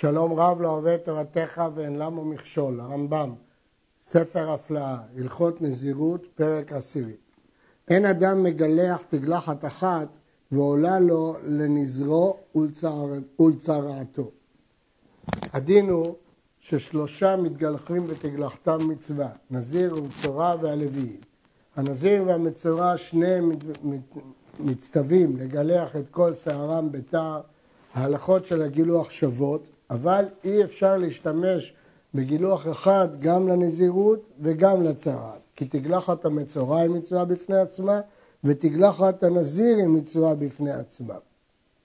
שלום רב לא אוהב את תורתך ואין למה מכשול, הרמב"ם, ספר הפלאה, הלכות נזירות, פרק עשירי. אין אדם מגלח תגלחת אחת ועולה לו לנזרו ולצרעתו. הדין הוא ששלושה מתגלחים בתגלחתם מצווה, נזיר ומצורע והלוויים. הנזיר והמצורע שניהם מצטווים לגלח את כל שערם בתער, ההלכות של הגילוח שוות, אבל אי אפשר להשתמש בגילוח אחד גם לנזירות וגם לצרעת, כי תגלחת המצורע היא מצווה בפני עצמה, ותגלחת הנזיר היא מצווה בפני עצמה.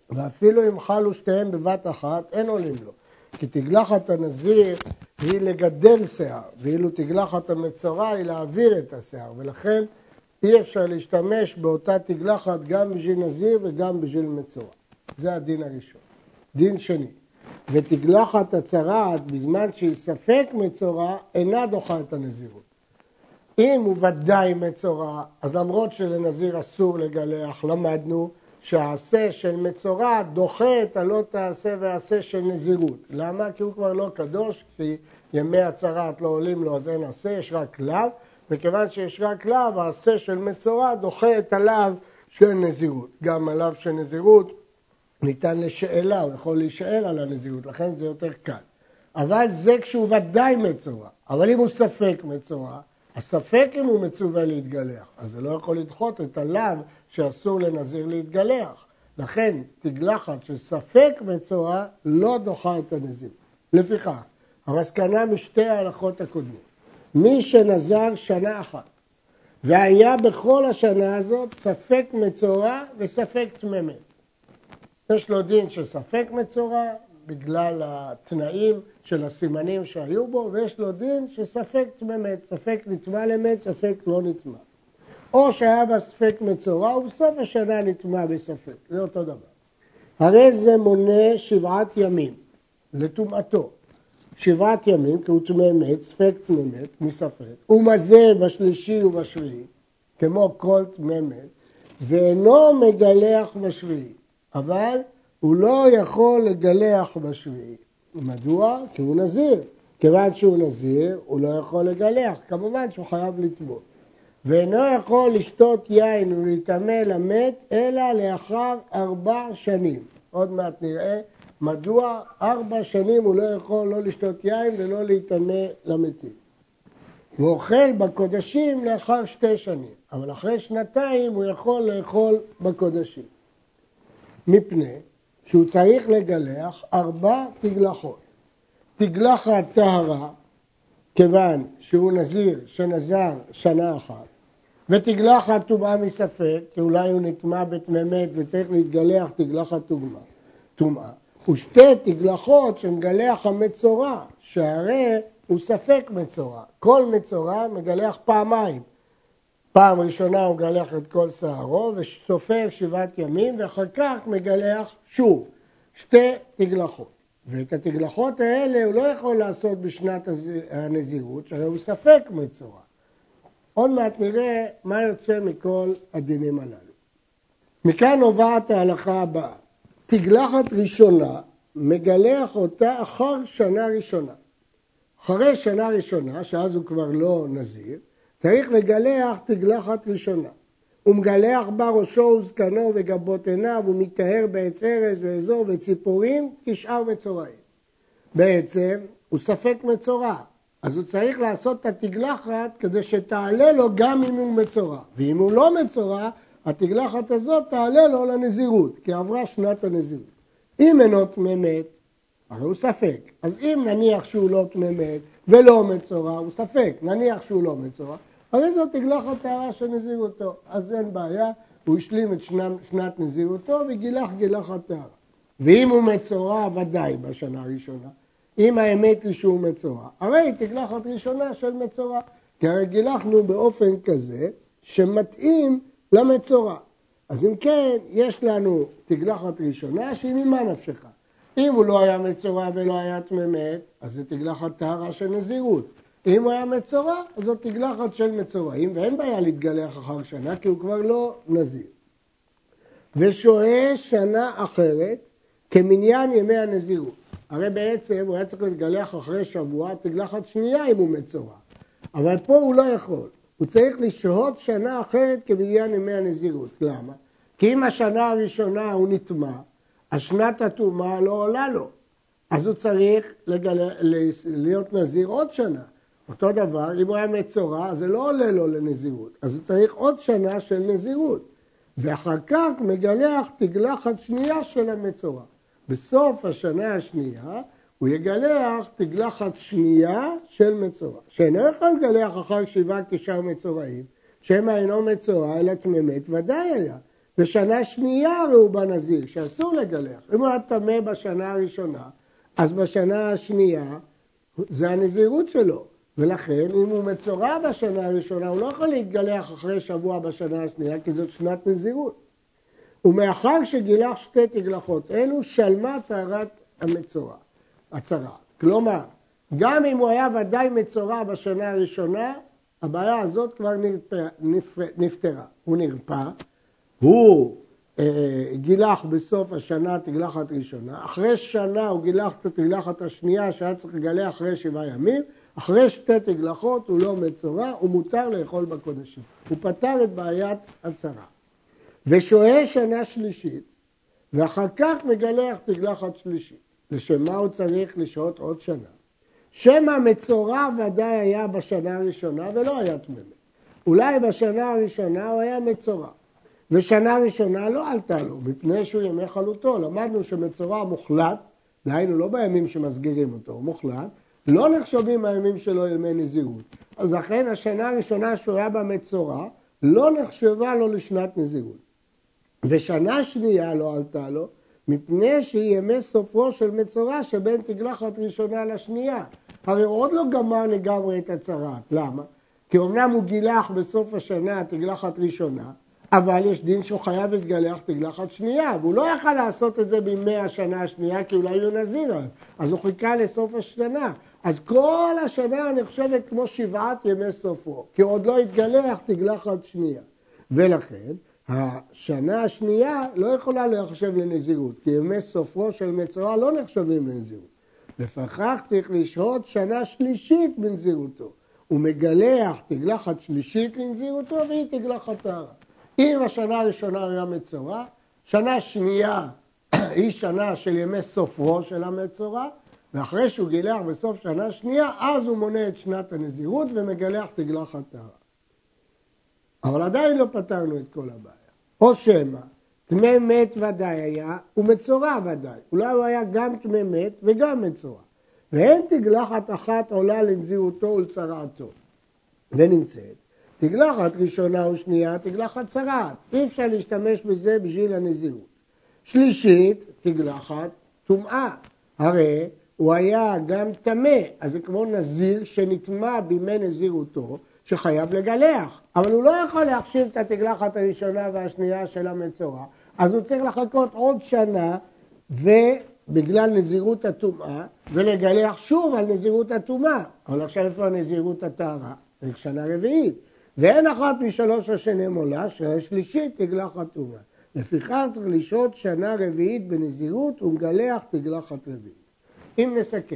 ואפילו אם חלו שתיהם בבת אחת, אין עולים לו. כי תגלחת הנזיר היא לגדל שיער, ואילו תגלחת המצורע היא להעביר את השיער, ולכן אי אפשר להשתמש באותה תגלחת גם בשביל נזיר וגם בשביל מצורע. זה הדין הראשון. דין שני, ותגלחת הצרעת בזמן שהיא ספק מצורע, אינה דוחה את הנזירות. אם הוא ודאי מצורע, אז למרות שלנזיר אסור לגלח, למדנו שהעשה של מצורע דוחה את הלא תעשה ועשה של נזירות. למה? כי הוא כבר לא קדוש, כי ימי הצרעת לא עולים לו אז אין עשה, יש רק לאו, וכיוון שיש רק לאו, העשה של מצורע דוחה את הלאו של נזירות. גם הלאו של נזירות ניתן לשאלה, הוא יכול להישאל על הנזירות, לכן זה יותר קל. אבל זה כשהוא ודאי מצורע. אבל אם הוא ספק מצורע, הספק אם הוא מצווה להתגלח, אז זה לא יכול לדחות את הלאו שאסור לנזיר להתגלח. לכן תגלחת של ספק מצורע לא דוחה את הנזיר. לפיכך, המסקנה משתי ההלכות הקודמות, מי שנזר שנה אחת והיה בכל השנה הזאת ספק מצורע וספק תממת. יש לו דין של ספק מצורע בגלל התנאים של הסימנים שהיו בו, ויש לו דין של ספק תממת, ספק נטמע למת, ספק לא נטמע. או שהיה בה ספק מצורע ובסוף השנה נטמע בספק, זה אותו דבר. הרי זה מונה שבעת ימים לטומאתו. שבעת ימים, כי הוא טמא מת, ספק טמא מת, מספק, ומזה בשלישי ובשביעי, כמו כל טמא מת, ואינו מגלח בשביעי, אבל הוא לא יכול לגלח בשביעי. מדוע? כי הוא נזיר. כיוון שהוא נזיר, הוא לא יכול לגלח. כמובן שהוא חייב לטבול. ואינו יכול לשתות יין ולהיטמא למת, אלא לאחר ארבע שנים. עוד מעט נראה מדוע ארבע שנים הוא לא יכול לא לשתות יין ולא להיטמא למתים. הוא אוכל בקודשים לאחר שתי שנים, אבל אחרי שנתיים הוא יכול לאכול בקודשים. מפני שהוא צריך לגלח ארבע תגלחות. תגלחת טהרה, כיוון שהוא נזיר שנזר שנה אחת, ותגלחת טומאה מספק, כי אולי הוא נטמע בתממת וצריך להתגלח תגלחת טומאה, ושתי תגלחות שמגלח המצורע, שהרי הוא ספק מצורע. כל מצורע מגלח פעמיים. פעם ראשונה הוא מגלח את כל שערו וסופר שבעת ימים ואחר כך מגלח שוב שתי תגלחות. ואת התגלחות האלה הוא לא יכול לעשות בשנת הנזירות, שהרי הוא ספק מצורע. עוד מעט נראה מה יוצא מכל הדינים הללו. מכאן נובעת ההלכה הבאה. תגלחת ראשונה, מגלח אותה אחר שנה ראשונה. אחרי שנה ראשונה, שאז הוא כבר לא נזיר, צריך לגלח תגלחת ראשונה. הוא מגלח בה ראשו וזקנו וגבות עיניו, הוא מטהר בעץ ארז ואזור וציפורים כשאר מצורעים. בעצם הוא ספק מצורע, אז הוא צריך לעשות את התגלחת כדי שתעלה לו גם אם הוא מצורע. ואם הוא לא מצורע, התגלחת הזאת תעלה לו לנזירות, כי עברה שנת הנזירות. אם אינו טמא הרי הוא ספק. אז אם נניח שהוא לא טמא ולא מצורע, הוא ספק. נניח שהוא לא מצורע, הרי זאת תגלחת טהרה של נזירותו. אז אין בעיה, הוא השלים את שנת, שנת נזירותו וגילח גילחת טהרה. ואם הוא מצורע, ודאי בשנה הראשונה. אם האמת היא שהוא מצורע, הרי תגלחת ראשונה של מצורע. כי הרי גילחנו באופן כזה שמתאים למצורע. אז אם כן, יש לנו תגלחת ראשונה שהיא ממה נפשך. אם הוא לא היה מצורע ולא היה תממת, אז זה תגלחת טהרה של נזירות. אם הוא היה מצורע, אז זאת תגלחת של מצורעים, ואין בעיה להתגלח אחר שנה, כי הוא כבר לא נזיר. ושוהה שנה אחרת כמניין ימי הנזירות. הרי בעצם הוא היה צריך להתגלח אחרי שבוע, תגלחת שנייה אם הוא מצורע. אבל פה הוא לא יכול. הוא צריך לשהות שנה אחרת כבניין ימי הנזירות. למה? כי אם השנה הראשונה הוא נטמע, השנת הטומאה לא עולה לו. אז הוא צריך לגל... להיות נזיר עוד שנה. אותו דבר, אם הוא היה מצורע, זה לא עולה לו לנזירות. אז הוא צריך עוד שנה של נזירות. ואחר כך מגלח תגלחת שנייה של המצורע. בסוף השנה השנייה הוא יגלח תגלחת שנייה של מצורע. שאינו יכול לגלח אחר שבעה כשאר מצורעים, שמא אינו מצורע אלא תממת ודאי היה. בשנה שנייה ראו בנזיר, שאסור לגלח. אם הוא היה טמא בשנה הראשונה, אז בשנה השנייה זה הנזירות שלו. ולכן אם הוא מצורע בשנה הראשונה, הוא לא יכול להתגלח אחרי שבוע בשנה השנייה, כי זאת שנת נזירות. ומאחר שגילח שתי תגלחות אלו, שלמה טהרת המצורע, הצרה. כלומר, גם אם הוא היה ודאי מצורע בשנה הראשונה, הבעיה הזאת כבר נפתרה. הוא נרפא, הוא אה, גילח בסוף השנה תגלחת ראשונה, אחרי שנה הוא גילח את התגלחת השנייה שהיה צריך לגלח אחרי שבעה ימים, אחרי שתי תגלחות הוא לא מצורע, הוא מותר לאכול בקודשים. הוא פתר את בעיית הצרה. ושוהה שנה שלישית, ואחר כך מגלח תגלחת שלישית. לשם מה הוא צריך לשהות עוד שנה? שמא מצורע ודאי היה בשנה הראשונה ולא היה תממה. אולי בשנה הראשונה הוא היה מצורע. ושנה ראשונה לא עלתה לו, מפני שהוא ימי חלוטו. למדנו שמצורע מוחלט, דהיינו לא בימים שמסגירים אותו, מוחלט, לא נחשבים הימים שלו ימי נזירות. אז לכן השנה הראשונה שהוא היה במצורע, לא נחשבה לו לשנת נזירות. ושנה שנייה לא עלתה לו, מפני שהיא ימי סופו של מצורע שבין תגלחת ראשונה לשנייה. הרי הוא עוד לא גמר לגמרי את הצהרת. למה? כי אמנם הוא גילח בסוף השנה תגלחת ראשונה, אבל יש דין שהוא חייב להתגלח תגלחת שנייה, והוא לא יכל לעשות את זה בימי השנה השנייה, כי אולי הוא נזיר אז הוא חיכה לסוף השנה. אז כל השנה נחשבת כמו שבעת ימי סופו, כי עוד לא התגלח תגלחת שנייה. ולכן, השנה השנייה לא יכולה להחשב לנזירות, כי ימי סופו של מצורע לא נחשבים לנזירות. לפכך צריך לשהות שנה שלישית בנזירותו. הוא מגלח תגלחת שלישית לנזירותו והיא תגלחת טהרה. אם השנה הראשונה היה מצורע, שנה שנייה היא שנה של ימי סופו של המצורע, ואחרי שהוא גילח בסוף שנה שנייה, אז הוא מונה את שנת הנזירות ומגלח תגלחת טהרה. אבל עדיין לא פתרנו את כל הבעיה. או שמא, טמא מת ודאי היה, ומצורע ודאי. אולי הוא היה גם טמא מת וגם מצורע. ואין תגלחת אחת עולה לנזירותו ולצרעתו. ונמצאת. תגלחת ראשונה ושנייה, תגלחת צרעת. אי אפשר להשתמש בזה בשביל הנזירות. שלישית, תגלחת טומאה. הרי הוא היה גם טמא, אז זה כמו נזיר שנטמע בימי נזירותו, שחייב לגלח. אבל הוא לא יכול להחשיב את התגלחת הראשונה והשנייה של המצורע, אז הוא צריך לחכות עוד שנה, ובגלל נזירות הטומאה, ולגלח שוב על נזירות הטומאה. אבל עכשיו איפה הנזירות הטהרה? צריך שנה רביעית. ואין אחת משלוש השנים עולה, שהשלישית תגלחת טומאה. לפיכך צריך לשהות שנה רביעית בנזירות ומגלח תגלחת רביעית. אם נסכם,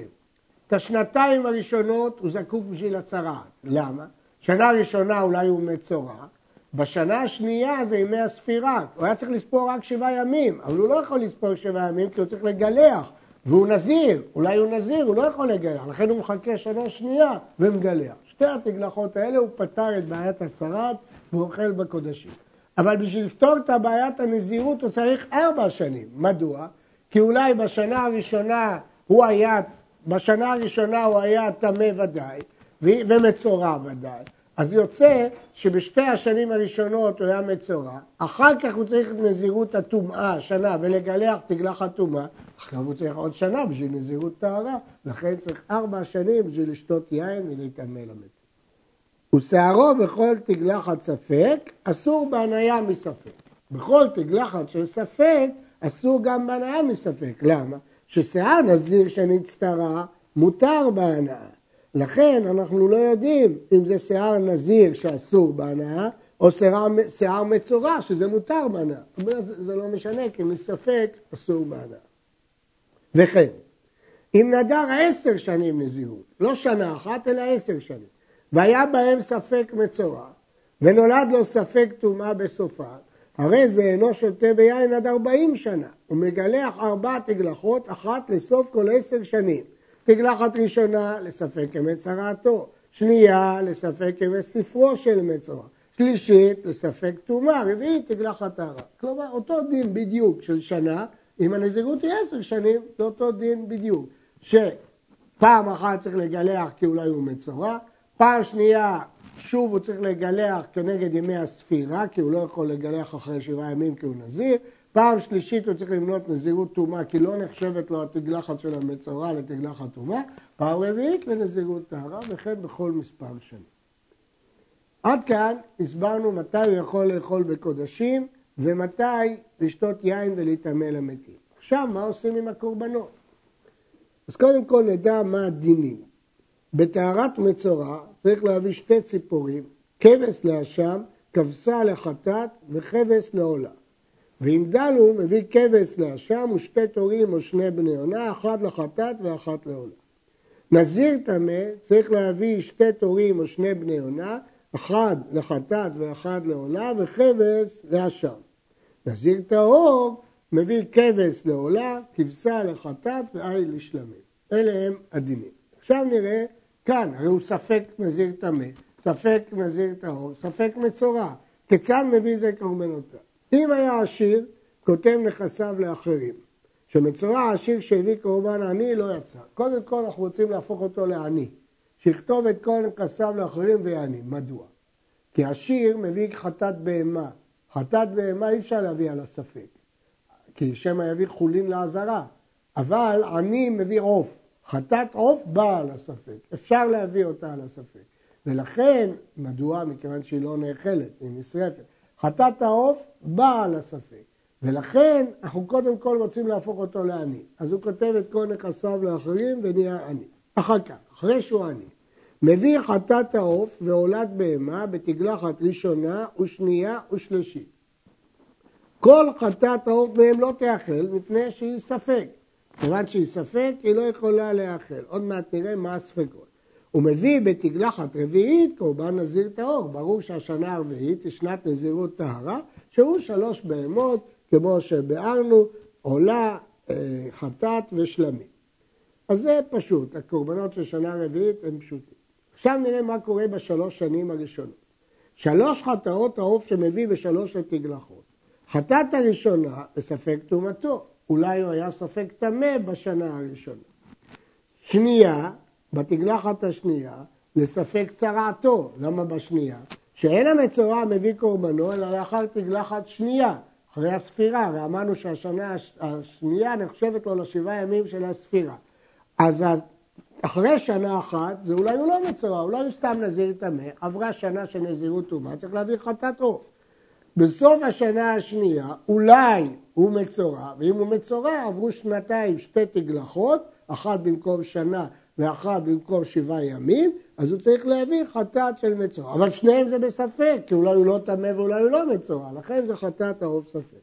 את השנתיים הראשונות הוא זקוק בשביל הצהרה. למה? שנה ראשונה אולי הוא מצורע, בשנה השנייה זה ימי הספירה. הוא היה צריך לספור רק שבעה ימים, אבל הוא לא יכול לספור שבעה ימים כי הוא צריך לגלח. והוא נזיר, אולי הוא נזיר, הוא לא יכול לגלח, לכן הוא מחכה שנה שנייה ומגלח. שתי התגלחות האלה הוא פתר את בעיית הצהרת והוא אוכל בקודשים. אבל בשביל לפתור את בעיית הנזירות הוא צריך ארבע שנים. מדוע? כי אולי בשנה הראשונה הוא היה, בשנה הראשונה הוא היה טמא ודאי, ומצורע ודאי. אז יוצא שבשתי השנים הראשונות הוא היה מצורע, אחר כך הוא צריך את נזירות הטומאה, שנה, ולגלח תגלח הטומאה, עכשיו הוא צריך עוד שנה בשביל נזירות טהרה, לכן צריך ארבע שנים בשביל לשתות יין ולהתעמל למת. ושערו בכל תגלחת ספק, אסור בהניה מספק. בכל תגלחת של ספק, אסור גם בהניה מספק. למה? ששיער נזיר שנצטרה, מותר בהנאה. לכן אנחנו לא יודעים אם זה שיער נזיר שאסור בהנאה, או שיער, שיער מצורע שזה מותר בהנאה. זה, זה לא משנה, כי מספק אסור בהנאה. וכן, אם נדר עשר שנים נזירות, לא שנה אחת אלא עשר שנים, והיה בהם ספק מצורע, ונולד לו ספק טומאה בסופה, הרי זה אינו שותה ביין עד ארבעים שנה, ומגלח ארבע תגלחות, אחת לסוף כל עשר שנים. תגלחת ראשונה לספק ימי צרעתו, שנייה לספק ימי ספרו של מצורע, שלישית לספק טומאה, רביעית תגלחת טהרה. כלומר, אותו דין בדיוק של שנה, אם הנזירות היא עשר שנים, זה אותו דין בדיוק. שפעם אחת צריך לגלח כי אולי הוא מצורע, פעם שנייה שוב הוא צריך לגלח כנגד ימי הספירה, כי הוא לא יכול לגלח אחרי שבעה ימים כי הוא נזיר. פעם שלישית הוא צריך למנות נזירות טומאה, כי לא נחשבת לו התגלחת של המצורע לתגלחת טומאה. פעם רביעית לנזירות טהרה, וכן בכל מספר שנים. עד כאן הסברנו מתי הוא יכול לאכול בקודשים ומתי לשתות יין ולהיטמא למתים. עכשיו, מה עושים עם הקורבנות? אז קודם כל נדע מה הדינים. בטהרת מצורע צריך להביא שתי ציפורים, כבש לאשם, כבשה לחטאת וכבש לעולה. ואם דל הוא מביא כבש לאשם ושתי תורים או שני בני עונה, אחת לחטאת ואחת לעולה. נזיר טמא צריך להביא שתי תורים או שני בני עונה, אחד לחטאת ואחד לעולה וכבש לאשם. נזיר טהור מביא כבש לעולה, כבשה לחטאת ועין לשלמים. אלה הם הדינים. עכשיו נראה כאן, הרי הוא ספק נזיר טמא, ספק נזיר טהור, ספק מצורע. כיצד מביא זה קורבנותיו? אם היה עשיר, כותב נכסיו לאחרים. שמצורע עשיר שהביא קורבן עני לא יצא. קודם כל אנחנו רוצים להפוך אותו לעני. שיכתוב את כל נכסיו לאחרים ויעני. מדוע? כי עשיר מביא חטאת בהמה. חטאת בהמה אי אפשר להביא על הספק. כי שמא יביא חולין לעזרה. אבל עני מביא עוף. חטאת עוף באה על הספק, אפשר להביא אותה על הספק. ולכן, מדוע? מכיוון שהיא לא נאכלת, היא נשרפת. חטאת העוף באה על הספק. ולכן אנחנו קודם כל רוצים להפוך אותו לעני. אז הוא כותב את כל נכסיו לאחרים ונהיה עני. אחר כך, אחרי שהוא עני, מביא חטאת העוף והולד בהמה בתגלחת ראשונה ושנייה ושלישית. כל חטאת העוף מהם לא תאכל מפני שהיא ספק. כיוון שהיא ספק, היא לא יכולה להאכל. עוד מעט נראה מה הספקות. הוא מביא בתגלחת רביעית קורבן נזיר טהור. ברור שהשנה הרביעית היא שנת נזירות טהרה, שהוא שלוש בהמות, כמו שביארנו, עולה, אה, חטאת ושלמים. אז זה פשוט, הקורבנות של שנה רביעית הם פשוטים. עכשיו נראה מה קורה בשלוש שנים הראשונות. שלוש חטאות העוף שמביא בשלוש התגלחות. חטאת הראשונה, בספק טומאתו. אולי הוא היה ספק טמא בשנה הראשונה. שנייה, בתגלחת השנייה, לספק צרעתו. למה בשנייה? שאין המצורע מביא קורבנו, אלא לאחר תגלחת שנייה, אחרי הספירה. הרי אמרנו שהשנה השנייה נחשבת לו לשבעה ימים של הספירה. אז אחרי שנה אחת, זה אולי הוא לא מצורע, אולי הוא סתם נזיר טמא, עברה שנה של נזירות טומאה, צריך להביא חטאת עוף. בסוף השנה השנייה, אולי הוא מצורע, ואם הוא מצורע עברו שנתיים שתי תגלחות, אחת במקום שנה ואחת במקום שבעה ימים, אז הוא צריך להביא חטאת של מצורע. אבל שניהם זה בספק, כי אולי הוא לא טמא ואולי הוא לא מצורע, לכן זה חטאת העוף ספק.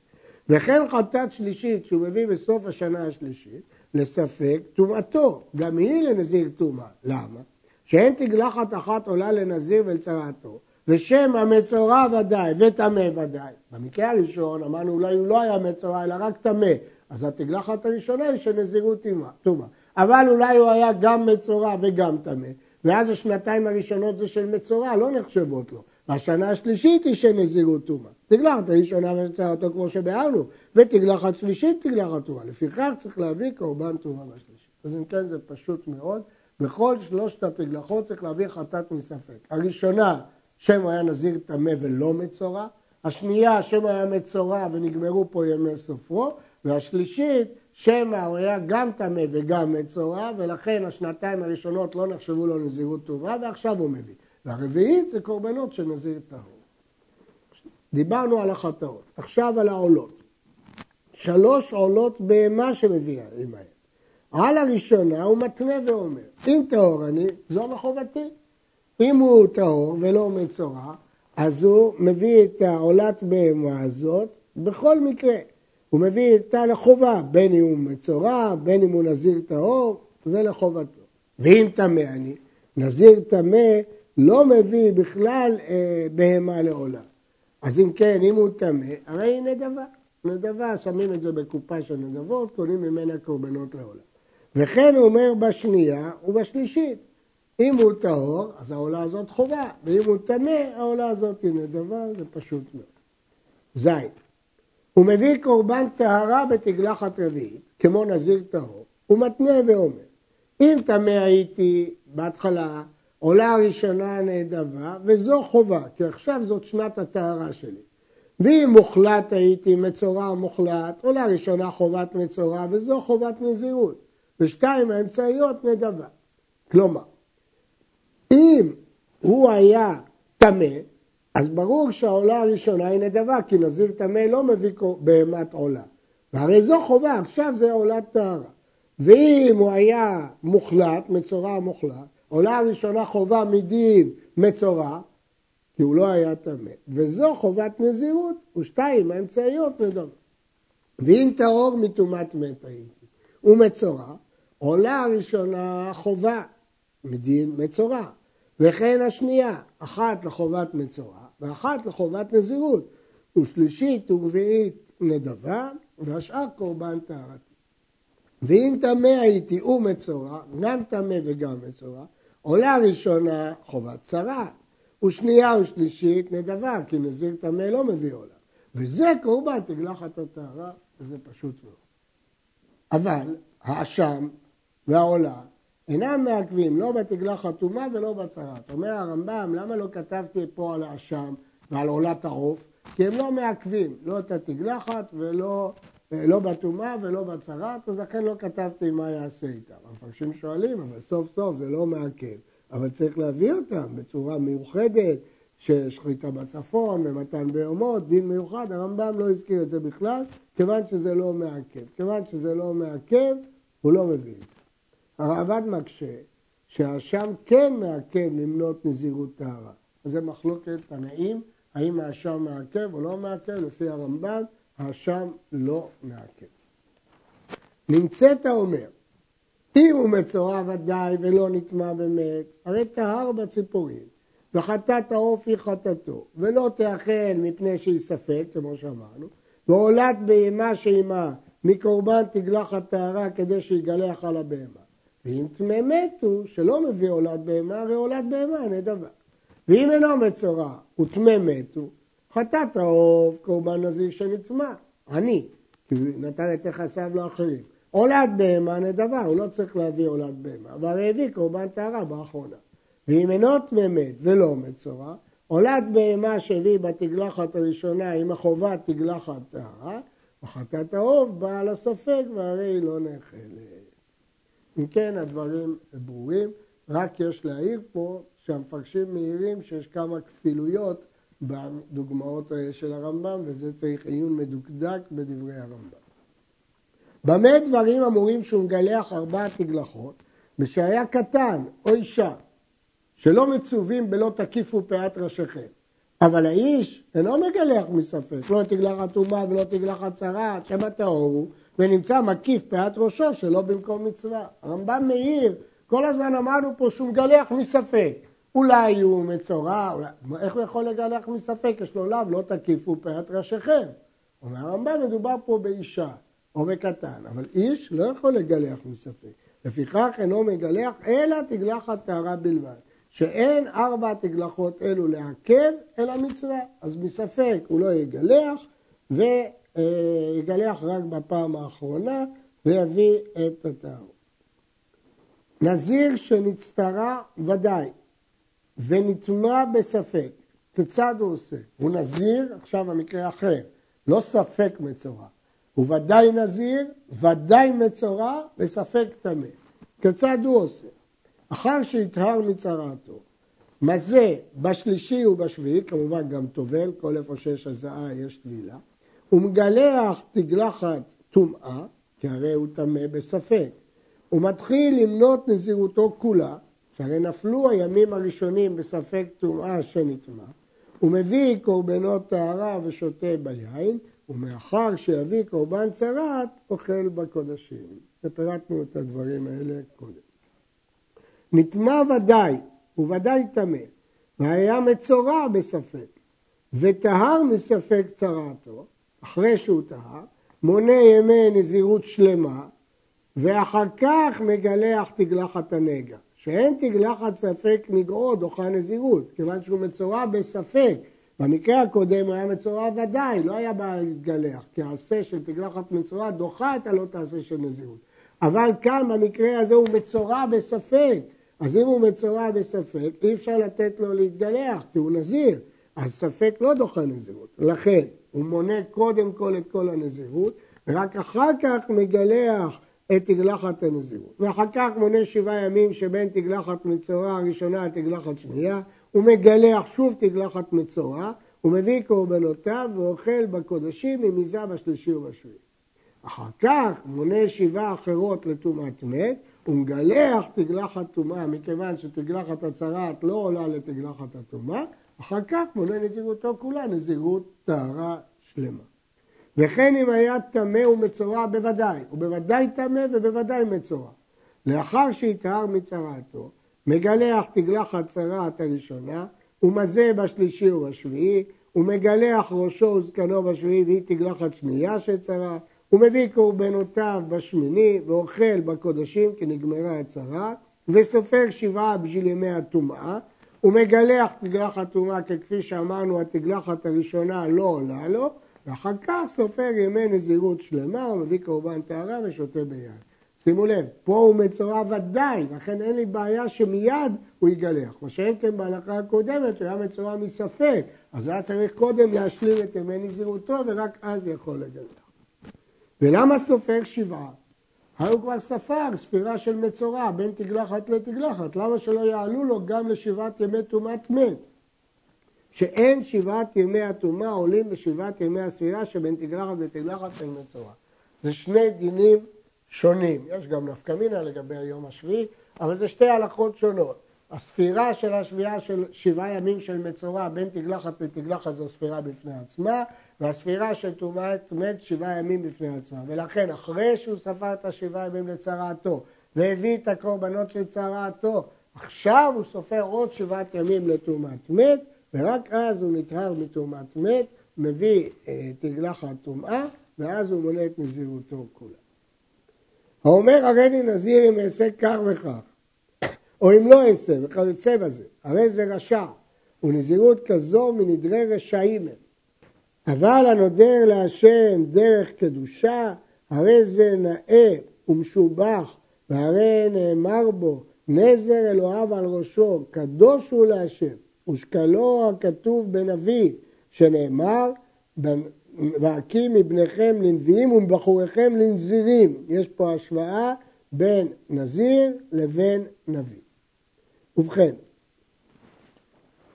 וכן חטאת שלישית שהוא מביא בסוף השנה השלישית, לספק טומאתו, גם היא לנזיר טומאה. למה? שאין תגלחת אחת עולה לנזיר ולצרעתו, ושם המצורע ודאי וטמא ודאי. במקרה הראשון אמרנו אולי הוא לא היה מצורע אלא רק טמא, אז התגלחת הראשונה היא של נזירות טומאה. אבל אולי הוא היה גם מצורע וגם טמא, ואז השנתיים הראשונות זה של מצורע, לא נחשבות לו. והשנה השלישית היא של נזירות טומאה. תגלחת הראשונה וצרעתו כמו שביארנו, ותגלחת שלישית תגלחת טומאה. לפיכך צריך להביא קורבן טומאה בשלישית. אז אם כן זה פשוט מאוד. בכל שלושת התגלחות צריך להביא חטאת מספק. הראשונה שם הוא היה נזיר טמא ולא מצורע, השנייה שם היה מצורע ונגמרו פה ימי סופרו, והשלישית שמא הוא היה גם טמא וגם מצורע, ולכן השנתיים הראשונות לא נחשבו לו נזירות טובה, ועכשיו הוא מביא. והרביעית זה קורבנות של נזיר טהור. דיברנו על החטאות, עכשיו על העולות. שלוש עולות בהמה שמביאה עמהם. על הראשונה הוא מתנה ואומר, אם טהור אני, זו מחובתי. אם הוא טהור ולא מצורע, אז הוא מביא את העולת בהמה הזאת בכל מקרה. הוא מביא אותה לחובה, בין אם הוא מצורע, בין אם הוא נזיר טהור, זה לחובתו. ואם טמא אני, נזיר טמא לא מביא בכלל אה, בהמה לעולה. אז אם כן, אם הוא טמא, הרי היא נדבה. נדבה, שמים את זה בקופה של נדבות, קונים ממנה קורבנות לעולה. וכן הוא אומר בשנייה ובשלישית. אם הוא טהור, אז העולה הזאת חובה, ואם הוא טמא, העולה הזאת היא נדבה, זה פשוט מאוד. ז' הוא מביא קורבן טהרה בתגלחת רביעית, כמו נזיר טהור, הוא מתנה ואומר, אם טמא הייתי בהתחלה, עולה הראשונה נדבה, וזו חובה, כי עכשיו זאת שנת הטהרה שלי. ואם מוחלט הייתי מצורע מוחלט, עולה ראשונה חובת מצורע, וזו חובת נזירות. ושתיים האמצעיות נדבה. כלומר, אם הוא היה טמא, אז ברור שהעולה הראשונה היא נדבה, כי נזיר טמא לא מביא בהמת עולה. והרי זו חובה, עכשיו זה עולת טהרה. ואם הוא היה מוחלט, מצורע מוחלט, עולה הראשונה חובה מדין מצורע, כי הוא לא היה טמא, וזו חובת נזירות, ושתיים האמצעיות נדמה. ואם טהור מטומאת מת הייתי, ומצורע, עולה הראשונה חובה מדין מצורע, וכן השנייה, אחת לחובת מצורע ואחת לחובת נזירות, ושלישית ורביעית נדבה, והשאר קורבן טהרתי. ואם טמא הייתי ומצורע, גם טמא וגם מצורע, עולה ראשונה חובת צרעת, ושנייה ושלישית נדבה, כי נזיר טמא לא מביא עולה. וזה קורבן תגלחת הטהרה, וזה פשוט מאוד. אבל האשם והעולה אינם מעכבים לא בתגלחת טומאה ולא בצרת. אומר הרמב"ם, למה לא כתבתי פה על האשם ועל עולת העוף? כי הם לא מעכבים, לא את התגלחת ולא לא בטומאה ולא בצרת, אז לכן לא כתבתי מה יעשה איתם. המפרשים שואלים, אבל סוף סוף זה לא מעכב. אבל צריך להביא אותם בצורה מיוחדת, ששחיטה בצפון ומתן בהמות, דין מיוחד, הרמב"ם לא הזכיר את זה בכלל, כיוון שזה לא מעכב. כיוון שזה לא מעכב, הוא לא מביא את זה. הרעב"ד מקשה שהאשם כן מעכב למנות נזירות טהרה. אז זה מחלוקת תנאים, האם האשם מעכב או לא מעכב, לפי הרמב"ם, האשם לא מעכב. נמצאת אומר, אם הוא מצורע ודאי ולא נטמע במת, הרי טהר בציפורים, וחטאת העוף היא חטאתו, ולא תאכל מפני שהיא ספק, כמו שאמרנו, ועולת בהמה שעימה מקורבן תגלח הטהרה כדי שיגלח על הבהמה. ואם טמא מתו, שלא מביא עולת בהמה, הרי עולת בהמה נדבה. ואם אינו מצורע וטמא מתו, חטאת העוף קורבן נזיר שנטמע, אני, נתן את יחסיו לאחרים. עולת בהמה נדבה, הוא לא צריך להביא עולת בהמה, אבל הביא קורבן טהרה באחרונה. ואם אינו תממת ולא מצורע, עולת בהמה שהביא בתגלחת הראשונה עם החובה תגלחת טהרה, וחטאת העוף באה לספק והרי היא לא נאכלת. אם כן, הדברים ברורים, רק יש להעיר פה שהמפרשים מעירים שיש כמה כפילויות בדוגמאות האלה של הרמב"ם, וזה צריך עיון מדוקדק בדברי הרמב"ם. במה דברים אמורים שהוא מגלח ארבע תגלחות, ושהיה קטן או אישה, שלא מצווים בלא תקיפו פאת ראשיכם. אבל האיש אינו מגלח מספק, לא תגלחת טומאה ולא תגלחת צרעת, שמא טהור הוא, ונמצא מקיף פאת ראשו שלא במקום מצווה. הרמב"ם מאיר, כל הזמן אמרנו פה שהוא מגלח מספק. אולי הוא מצורע, אולי... איך הוא יכול לגלח מספק? יש לו לאו, לא תקיפו פאת ראשיכם. אומר הרמב"ם, מדובר פה באישה. או בקטן, אבל איש לא יכול לגלח מספק. לפיכך אינו מגלח אלא תגלחת טהרה בלבד. שאין ארבע תגלחות אלו לעכב, אלא מצווה. אז מספק הוא לא יגלח, ויגלח רק בפעם האחרונה, ויביא את הטהרות. נזיר שנצטרה ודאי, ונטמע בספק, כיצד הוא עושה? הוא נזיר, עכשיו המקרה אחר, לא ספק מצורע. הוא ודאי נזיר, ודאי מצורע וספק טמא. כיצד הוא עושה? אחר שיטהר מצרעתו, מזה בשלישי ובשביעי, כמובן גם טובל, כל איפה שיש הזעה יש טבילה, הוא מגלח תגלחת טומאה, כי הרי הוא טמא בספק. הוא מתחיל למנות נזירותו כולה, שהרי נפלו הימים הראשונים בספק טומאה שנטמא, הוא מביא קורבנות טהרה ושותה ביין, ומאחר שיביא קורבן צרת, אוכל בקודשים. ופירטנו את הדברים האלה קודם. נטמע ודאי, הוא ודאי טמא, והיה מצורע בספק, וטהר מספק צרעתו, אחרי שהוא טהר, מונה ימי נזירות שלמה, ואחר כך מגלח תגלחת הנגע. שאין תגלחת ספק נגעו דוחה נזירות, כיוון שהוא מצורע בספק. במקרה הקודם הוא היה מצורע ודאי, לא היה בעיה להתגלח, כי העשה של תגלחת מצורע דוחה את הלא תעשה של נזירות. אבל כאן במקרה הזה הוא מצורע בספק, אז אם הוא מצורע בספק, אי אפשר לתת לו להתגלח, כי הוא נזיר, אז ספק לא דוחה נזירות. לכן, הוא מונה קודם כל את כל הנזירות, ורק אחר כך מגלח את תגלחת הנזירות. ואחר כך מונה שבעה ימים שבין תגלחת מצורע הראשונה לתגלחת שנייה, הוא מגלח שוב תגלחת מצורע, הוא מביא קורבנותיו ואוכל בקודשים ממיזה בשלישי ובשביעי. אחר כך מונה שבעה אחרות לטומאת מת, הוא מגלח תגלחת טומאה, מכיוון שתגלחת הצהרת לא עולה לתגלחת הטומאה, אחר כך מונה נזירותו כולה, נזירות טהרה שלמה. וכן אם היה טמא ומצורע בוודאי, הוא בוודאי טמא ובוודאי מצורע. לאחר שיטהר מצרעתו, מגלח תגלחת צרעת הראשונה, ומזה בשלישי ובשביעי, ומגלח ראשו וזקנו בשביעי והיא תגלחת שנייה של צרעת, הוא מביא קורבנותיו בשמיני ואוכל בקודשים כי נגמרה הצרה וסופר שבעה בשביל ימי הטומאה ומגלח תגלחת הטומאה כפי שאמרנו התגלחת הראשונה לא עולה לו ואחר כך סופר ימי נזירות שלמה הוא מביא קורבן טהרה ושותה ביד. שימו לב, פה הוא מצורע ודאי, לכן אין לי בעיה שמיד הוא יגלח. מה שאין כן בהלכה הקודמת, הוא היה מצורע מספק, אז היה צריך קודם להשלים את ימי נזירותו ורק אז יכול לגלח. ולמה סופר שבעה? הרי הוא כבר ספר ספירה של מצורע בין תגלחת לתגלחת, למה שלא יעלו לו גם לשבעת ימי טומאת מת? שאין שבעת ימי הטומאה עולים בשבעת ימי הספירה שבין תגלחת לתגלחת של מצורע. זה שני דינים שונים, יש גם נפקא מינה לגבי היום השביעי, אבל זה שתי הלכות שונות. הספירה של השביעה של שבעה ימים של מצורע בין תגלחת לתגלחת זו ספירה בפני עצמה, והספירה של טומאת מת שבעה ימים בפני עצמה. ולכן אחרי שהוא ספר את השבעה ימים לצרעתו והביא את הקורבנות של צרעתו, עכשיו הוא סופר עוד שבעת ימים לטומאת מת, ורק אז הוא נטהר מטומאת מת, מביא אה, תגלחת טומאה, ואז הוא מונה את נזירותו כולה. האומר הריני נזיר אם אעשה כך וכך, או אם לא אעשה וכיוצא בזה, הרי זה רשע, ונזירות כזו מנדרי רשעים הם. אבל הנודר להשם דרך קדושה, הרי זה נאה ומשובח, והרי נאמר בו, נזר אלוהיו על ראשו, קדוש הוא להשם, ושקלו הכתוב בנביא, שנאמר, והקים מבניכם לנביאים ומבחוריכם לנזירים. יש פה השוואה בין נזיר לבין נביא. ובכן,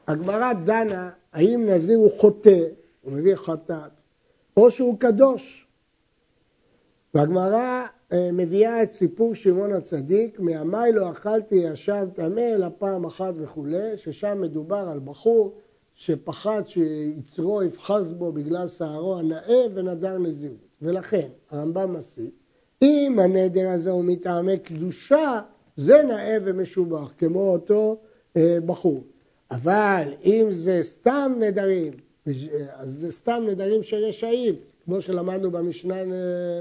הגמרא דנה האם נזיר הוא חוטא הוא מביא חטאת, או שהוא קדוש. והגמרא אה, מביאה את סיפור שמעון הצדיק, מימי לא אכלתי ישב טמא אלא פעם אחת וכולי, ששם מדובר על בחור שפחד שיצרו יפחז בו בגלל שערו הנאה ונדר נזירות. ולכן הרמב"ם מסיק, אם הנדר הזה הוא מטעמי קדושה, זה נאה ומשובח, כמו אותו אה, בחור. אבל אם זה סתם נדרים, אז זה סתם נדרים של רשעים, כמו שלמדנו במשנה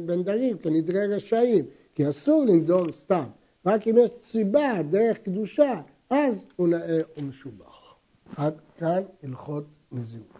בנדרים, כנדרי רשעים, כי אסור לנדור סתם, רק אם יש סיבה, דרך קדושה, אז הוא נאה ומשובח. עד כאן הלכות נזירות.